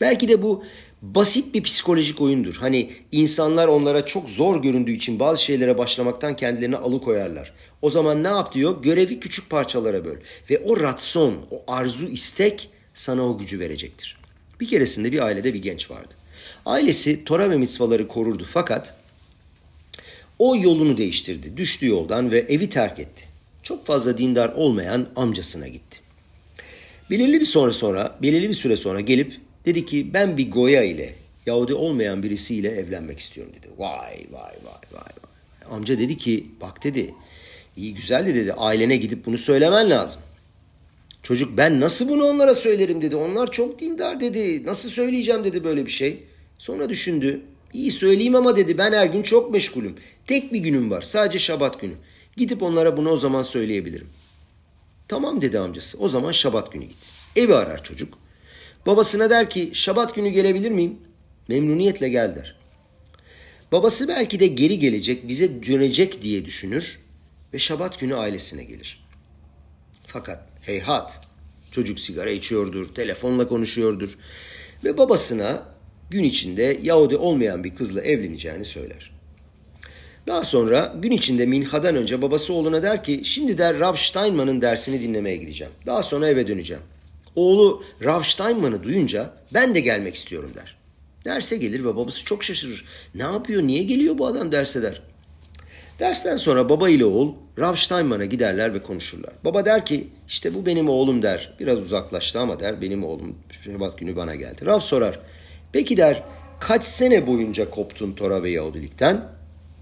Belki de bu basit bir psikolojik oyundur. Hani insanlar onlara çok zor göründüğü için bazı şeylere başlamaktan kendilerini alıkoyarlar. O zaman ne yap diyor? Görevi küçük parçalara böl. Ve o ratson, o arzu, istek sana o gücü verecektir. Bir keresinde bir ailede bir genç vardı. Ailesi Tora ve mitzvaları korurdu fakat o yolunu değiştirdi. Düştü yoldan ve evi terk etti. Çok fazla dindar olmayan amcasına gitti. Belirli bir sonra sonra, belirli bir süre sonra gelip dedi ki ben bir Goya ile Yahudi olmayan birisiyle evlenmek istiyorum dedi. Vay vay vay vay vay. Amca dedi ki bak dedi iyi güzel de dedi ailene gidip bunu söylemen lazım. Çocuk ben nasıl bunu onlara söylerim dedi. Onlar çok dindar dedi. Nasıl söyleyeceğim dedi böyle bir şey. Sonra düşündü. İyi söyleyeyim ama dedi ben her gün çok meşgulüm. Tek bir günüm var sadece şabat günü. Gidip onlara bunu o zaman söyleyebilirim. Tamam dedi amcası o zaman şabat günü git. Evi arar çocuk. Babasına der ki şabat günü gelebilir miyim? Memnuniyetle gel der. Babası belki de geri gelecek bize dönecek diye düşünür ve şabat günü ailesine gelir. Fakat heyhat çocuk sigara içiyordur, telefonla konuşuyordur ve babasına gün içinde Yahudi olmayan bir kızla evleneceğini söyler. Daha sonra gün içinde minhadan önce babası oğluna der ki şimdi der Rav Steinman'ın dersini dinlemeye gideceğim. Daha sonra eve döneceğim. Oğlu Rav Steinman'ı duyunca ben de gelmek istiyorum der. Derse gelir ve babası çok şaşırır. Ne yapıyor, niye geliyor bu adam derse der. Dersten sonra baba ile oğul Rav Steinman'a giderler ve konuşurlar. Baba der ki işte bu benim oğlum der. Biraz uzaklaştı ama der benim oğlum Şubat günü bana geldi. Rav sorar Peki der kaç sene boyunca koptun Tora ve Yahudilikten?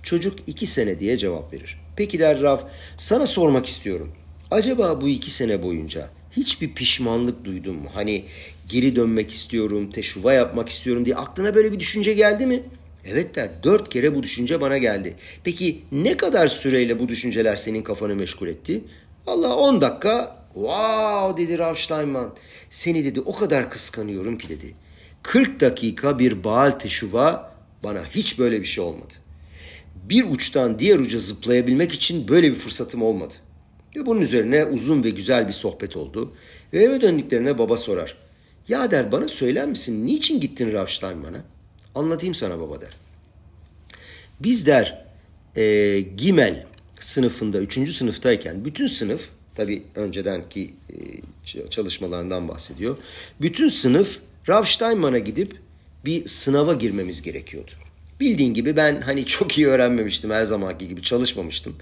Çocuk iki sene diye cevap verir. Peki der Rav sana sormak istiyorum. Acaba bu iki sene boyunca hiçbir pişmanlık duydun mu? Hani geri dönmek istiyorum, teşuva yapmak istiyorum diye aklına böyle bir düşünce geldi mi? Evet der. Dört kere bu düşünce bana geldi. Peki ne kadar süreyle bu düşünceler senin kafanı meşgul etti? Allah on dakika. Wow dedi Rav Steinman. Seni dedi o kadar kıskanıyorum ki dedi. 40 dakika bir Baal teşuva bana hiç böyle bir şey olmadı. Bir uçtan diğer uca zıplayabilmek için böyle bir fırsatım olmadı. Ve bunun üzerine uzun ve güzel bir sohbet oldu. Ve eve döndüklerine baba sorar. Ya der bana söyler misin niçin gittin Rav Steinman'a? Anlatayım sana baba der. Biz der e, Gimel sınıfında, üçüncü sınıftayken bütün sınıf, tabi öncedenki e, çalışmalarından bahsediyor. Bütün sınıf Rav Steinman'a gidip bir sınava girmemiz gerekiyordu. Bildiğin gibi ben hani çok iyi öğrenmemiştim her zamanki gibi çalışmamıştım.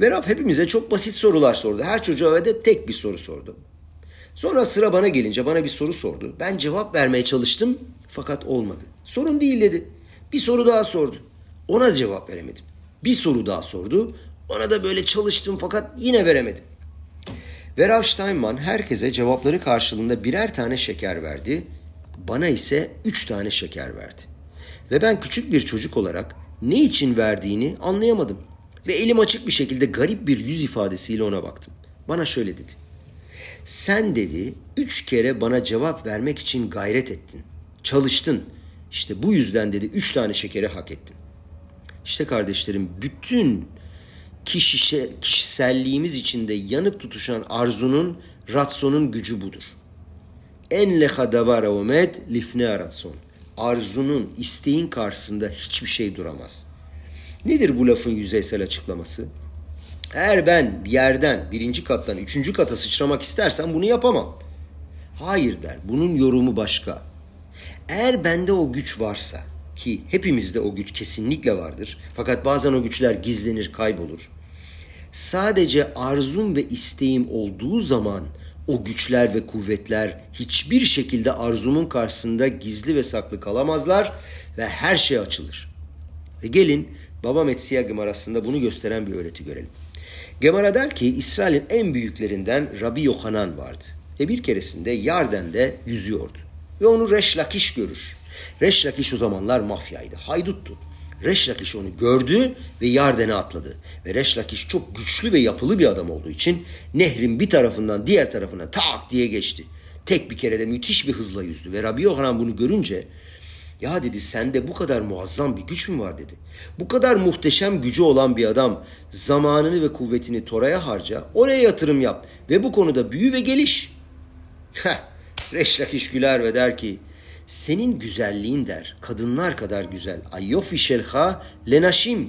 Ve Rab hepimize çok basit sorular sordu. Her çocuğa de tek bir soru sordu. Sonra sıra bana gelince bana bir soru sordu. Ben cevap vermeye çalıştım fakat olmadı. Sorun değil dedi. Bir soru daha sordu. Ona cevap veremedim. Bir soru daha sordu. Ona da böyle çalıştım fakat yine veremedim. Ve Rav Steinman herkese cevapları karşılığında birer tane şeker verdi. Bana ise üç tane şeker verdi. Ve ben küçük bir çocuk olarak ne için verdiğini anlayamadım. Ve elim açık bir şekilde garip bir yüz ifadesiyle ona baktım. Bana şöyle dedi. Sen dedi üç kere bana cevap vermek için gayret ettin. Çalıştın. İşte bu yüzden dedi üç tane şekeri hak ettin. İşte kardeşlerim bütün kişişe, kişiselliğimiz içinde yanıp tutuşan arzunun, ratsonun gücü budur. En leha davara omed lifne ratson. Arzunun, isteğin karşısında hiçbir şey duramaz. Nedir bu lafın yüzeysel açıklaması? Eğer ben bir yerden birinci kattan üçüncü kata sıçramak istersem bunu yapamam. Hayır der. Bunun yorumu başka. Eğer bende o güç varsa ki hepimizde o güç kesinlikle vardır. Fakat bazen o güçler gizlenir, kaybolur. Sadece arzum ve isteğim olduğu zaman o güçler ve kuvvetler hiçbir şekilde arzumun karşısında gizli ve saklı kalamazlar ve her şey açılır. Ve gelin Baba Metsiya Gemarası'nda bunu gösteren bir öğreti görelim. Gemara der ki İsrail'in en büyüklerinden Rabbi Yohanan vardı. Ve bir keresinde Yarden'de yüzüyordu. Ve onu Reş Lakiş görür. Reş Lakiş o zamanlar mafyaydı, hayduttu. Reş Lakiş onu gördü ve Yarden'e atladı. Ve Reş Lakiş çok güçlü ve yapılı bir adam olduğu için nehrin bir tarafından diğer tarafına tak diye geçti. Tek bir kerede müthiş bir hızla yüzdü. Ve Rabbi Yohanan bunu görünce ya dedi sende bu kadar muazzam bir güç mü var dedi. Bu kadar muhteşem gücü olan bir adam zamanını ve kuvvetini Tora'ya harca, oraya yatırım yap ve bu konuda büyü ve geliş. Heh, Reşlakiş güler ve der ki senin güzelliğin der kadınlar kadar güzel. Ayyofi şelha lenaşim.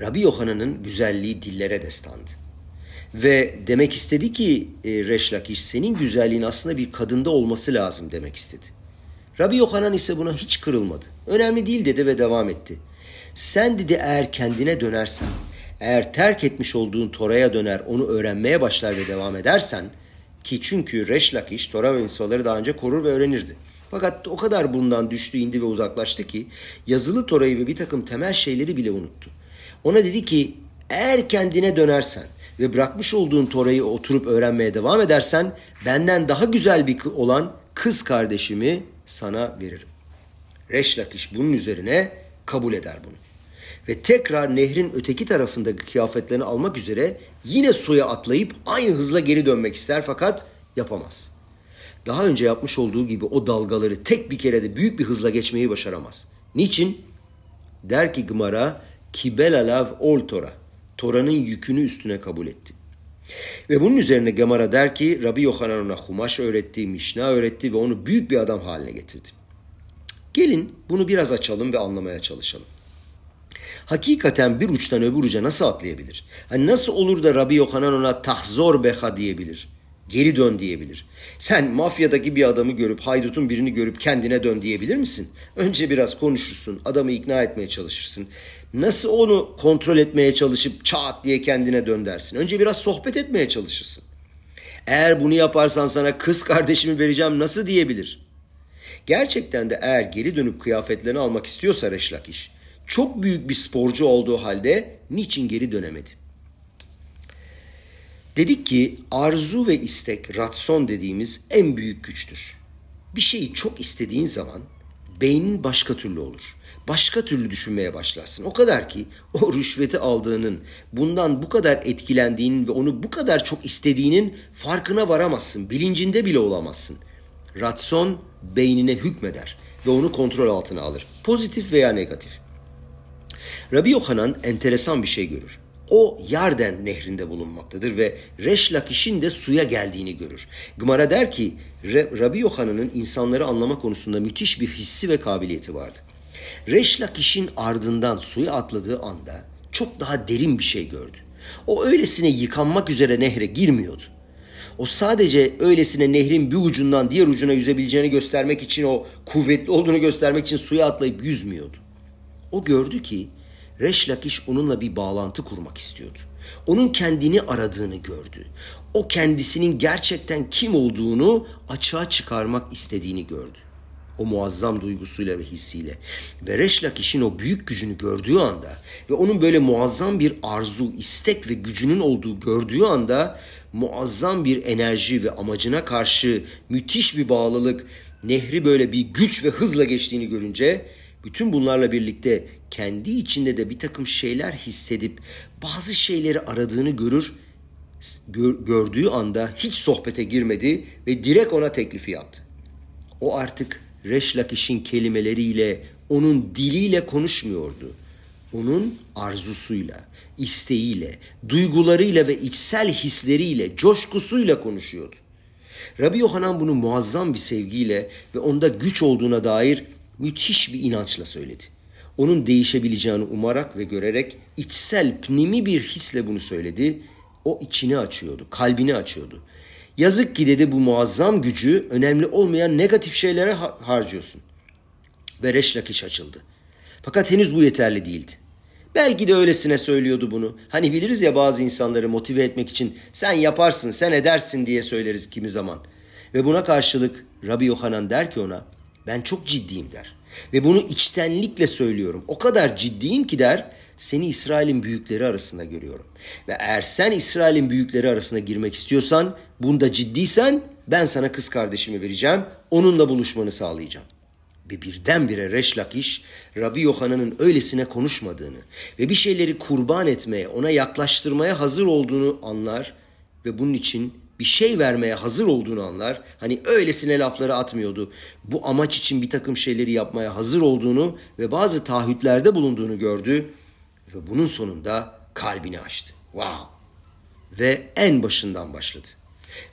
Rabbi Yohanan'ın güzelliği dillere destandı. Ve demek istedi ki e, Reşlakiş senin güzelliğin aslında bir kadında olması lazım demek istedi. Rabbi Yohanan ise buna hiç kırılmadı. Önemli değil dedi ve devam etti. Sen dedi eğer kendine dönersen, eğer terk etmiş olduğun Tora'ya döner, onu öğrenmeye başlar ve devam edersen, ki çünkü Reş Lakiş Tora ve misaları daha önce korur ve öğrenirdi. Fakat o kadar bundan düştü, indi ve uzaklaştı ki yazılı Tora'yı ve bir takım temel şeyleri bile unuttu. Ona dedi ki eğer kendine dönersen ve bırakmış olduğun Tora'yı oturup öğrenmeye devam edersen benden daha güzel bir olan kız kardeşimi sana veririm. Reş Lakiş bunun üzerine kabul eder bunu. Ve tekrar nehrin öteki tarafındaki kıyafetlerini almak üzere yine suya atlayıp aynı hızla geri dönmek ister fakat yapamaz. Daha önce yapmış olduğu gibi o dalgaları tek bir kerede büyük bir hızla geçmeyi başaramaz. Niçin? Der ki Gımara, kibel alav ol Tora. Tora'nın yükünü üstüne kabul etti. Ve bunun üzerine Gemara der ki Rabbi Yohanan ona Humaş öğretti, Mişna öğretti ve onu büyük bir adam haline getirdi. Gelin bunu biraz açalım ve anlamaya çalışalım. Hakikaten bir uçtan öbür uca nasıl atlayabilir? Hani nasıl olur da Rabbi Yohanan ona tahzor beha diyebilir? Geri dön diyebilir. Sen mafyadaki bir adamı görüp, haydutun birini görüp kendine dön diyebilir misin? Önce biraz konuşursun, adamı ikna etmeye çalışırsın. Nasıl onu kontrol etmeye çalışıp çat diye kendine dön dersin? Önce biraz sohbet etmeye çalışırsın. Eğer bunu yaparsan sana kız kardeşimi vereceğim nasıl diyebilir? Gerçekten de eğer geri dönüp kıyafetlerini almak istiyorsa Reşlakiş, çok büyük bir sporcu olduğu halde niçin geri dönemedi? Dedik ki arzu ve istek, ratson dediğimiz en büyük güçtür. Bir şeyi çok istediğin zaman beynin başka türlü olur. Başka türlü düşünmeye başlarsın. O kadar ki o rüşveti aldığının, bundan bu kadar etkilendiğinin ve onu bu kadar çok istediğinin farkına varamazsın. Bilincinde bile olamazsın. Ratson beynine hükmeder ve onu kontrol altına alır. Pozitif veya negatif. Rabbi Yohanan enteresan bir şey görür. O Yarden nehrinde bulunmaktadır ve Reş Lakiş'in de suya geldiğini görür. Gmara der ki Rabbi Yohanan'ın insanları anlama konusunda müthiş bir hissi ve kabiliyeti vardı. Reş Lakiş'in ardından suya atladığı anda çok daha derin bir şey gördü. O öylesine yıkanmak üzere nehre girmiyordu. O sadece öylesine nehrin bir ucundan diğer ucuna yüzebileceğini göstermek için o kuvvetli olduğunu göstermek için suya atlayıp yüzmüyordu. O gördü ki Reş Lakiş onunla bir bağlantı kurmak istiyordu. Onun kendini aradığını gördü. O kendisinin gerçekten kim olduğunu açığa çıkarmak istediğini gördü. O muazzam duygusuyla ve hissiyle. Ve Reş Lakiş'in o büyük gücünü gördüğü anda ve onun böyle muazzam bir arzu, istek ve gücünün olduğu gördüğü anda muazzam bir enerji ve amacına karşı müthiş bir bağlılık, nehri böyle bir güç ve hızla geçtiğini görünce bütün bunlarla birlikte kendi içinde de bir takım şeyler hissedip bazı şeyleri aradığını görür, gördüğü anda hiç sohbete girmedi ve direkt ona teklifi yaptı. O artık Reş Lakiş'in kelimeleriyle, onun diliyle konuşmuyordu. Onun arzusuyla, isteğiyle, duygularıyla ve içsel hisleriyle, coşkusuyla konuşuyordu. Rabbi Yohanan bunu muazzam bir sevgiyle ve onda güç olduğuna dair müthiş bir inançla söyledi. Onun değişebileceğini umarak ve görerek içsel, pnimi bir hisle bunu söyledi. O içini açıyordu, kalbini açıyordu. Yazık ki dedi bu muazzam gücü önemli olmayan negatif şeylere harcıyorsun. Ve Reşlakiş açıldı. Fakat henüz bu yeterli değildi. Belki de öylesine söylüyordu bunu. Hani biliriz ya bazı insanları motive etmek için sen yaparsın, sen edersin diye söyleriz kimi zaman. Ve buna karşılık Rabbi Yohanan der ki ona ben çok ciddiyim der. Ve bunu içtenlikle söylüyorum. O kadar ciddiyim ki der seni İsrail'in büyükleri arasında görüyorum. Ve eğer sen İsrail'in büyükleri arasına girmek istiyorsan, bunda ciddiysen ben sana kız kardeşimi vereceğim, onunla buluşmanı sağlayacağım. Ve birdenbire Reş Lakiş, Rabbi Yohanan'ın öylesine konuşmadığını ve bir şeyleri kurban etmeye, ona yaklaştırmaya hazır olduğunu anlar ve bunun için bir şey vermeye hazır olduğunu anlar. Hani öylesine lafları atmıyordu. Bu amaç için bir takım şeyleri yapmaya hazır olduğunu ve bazı taahhütlerde bulunduğunu gördü. Ve bunun sonunda kalbini açtı. Wow! Ve en başından başladı.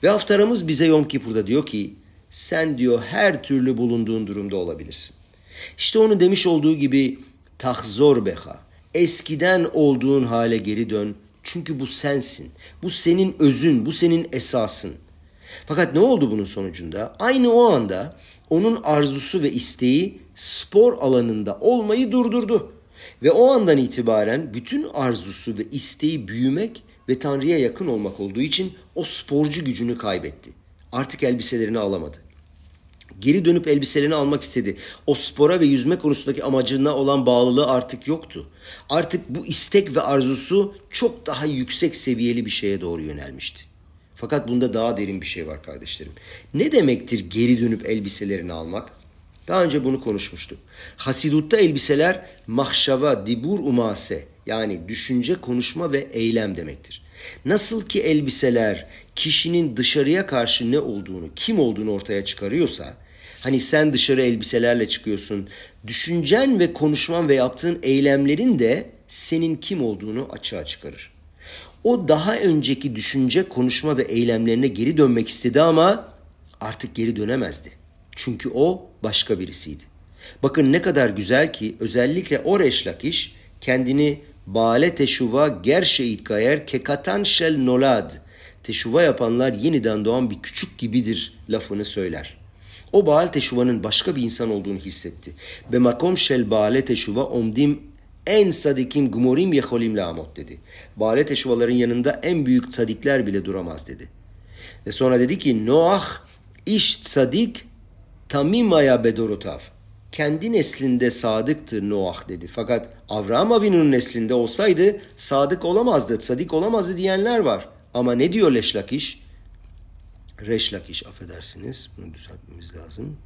Ve haftaramız bize Yom Kippur'da diyor ki sen diyor her türlü bulunduğun durumda olabilirsin. İşte onun demiş olduğu gibi tahzor beha. Eskiden olduğun hale geri dön. Çünkü bu sensin. Bu senin özün, bu senin esasın. Fakat ne oldu bunun sonucunda? Aynı o anda onun arzusu ve isteği spor alanında olmayı durdurdu. Ve o andan itibaren bütün arzusu ve isteği büyümek ve Tanrı'ya yakın olmak olduğu için o sporcu gücünü kaybetti. Artık elbiselerini alamadı. Geri dönüp elbiselerini almak istedi. O spora ve yüzme konusundaki amacına olan bağlılığı artık yoktu. Artık bu istek ve arzusu çok daha yüksek seviyeli bir şeye doğru yönelmişti. Fakat bunda daha derin bir şey var kardeşlerim. Ne demektir geri dönüp elbiselerini almak? Daha önce bunu konuşmuştuk. Hasidutta elbiseler mahşava, dibur umase yani düşünce, konuşma ve eylem demektir. Nasıl ki elbiseler kişinin dışarıya karşı ne olduğunu, kim olduğunu ortaya çıkarıyorsa, hani sen dışarı elbiselerle çıkıyorsun, düşüncen ve konuşman ve yaptığın eylemlerin de senin kim olduğunu açığa çıkarır. O daha önceki düşünce, konuşma ve eylemlerine geri dönmek istedi ama artık geri dönemezdi. Çünkü o başka birisiydi. Bakın ne kadar güzel ki özellikle o Reşlakiş kendini Bale teşuva gerşeit gayer kekatan şel nolad. Teşuva yapanlar yeniden doğan bir küçük gibidir lafını söyler. O Baal teşuvanın başka bir insan olduğunu hissetti. Be makom şel Baale teşuva omdim en sadikim gumorim yeholim lamot dedi. Baale teşuvaların yanında en büyük sadikler bile duramaz dedi. Ve sonra dedi ki Noah iş sadik tamimaya bedorotav kendi neslinde sadıktır Noah dedi. Fakat Avraham Avinu'nun neslinde olsaydı sadık olamazdı, sadik olamazdı diyenler var. Ama ne diyor Leşlakiş? Reşlakiş affedersiniz. Bunu düzeltmemiz lazım.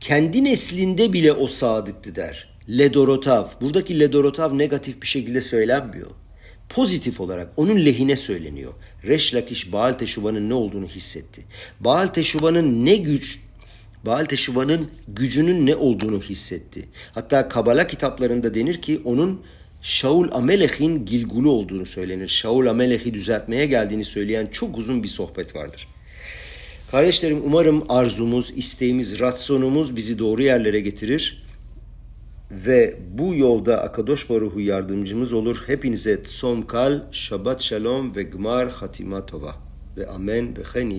kendi neslinde bile o sadıktı der. Ledorotav. Buradaki Ledorotav negatif bir şekilde söylenmiyor. Pozitif olarak onun lehine söyleniyor. Reş Lakiş Baal Teşuba'nın ne olduğunu hissetti. Baal Teşuba'nın ne güç Baal Teşuba'nın gücünün ne olduğunu hissetti. Hatta Kabala kitaplarında denir ki onun Şaul Amelech'in Gilgul'u olduğunu söylenir. Şaul Amelech'i düzeltmeye geldiğini söyleyen çok uzun bir sohbet vardır. Kardeşlerim umarım arzumuz, isteğimiz, rasyonumuz bizi doğru yerlere getirir. Ve bu yolda Akadosh Baruhu yardımcımız olur. Hepinize tsom kal, şabat shalom ve gmar hatima tova. Ve amen ve chen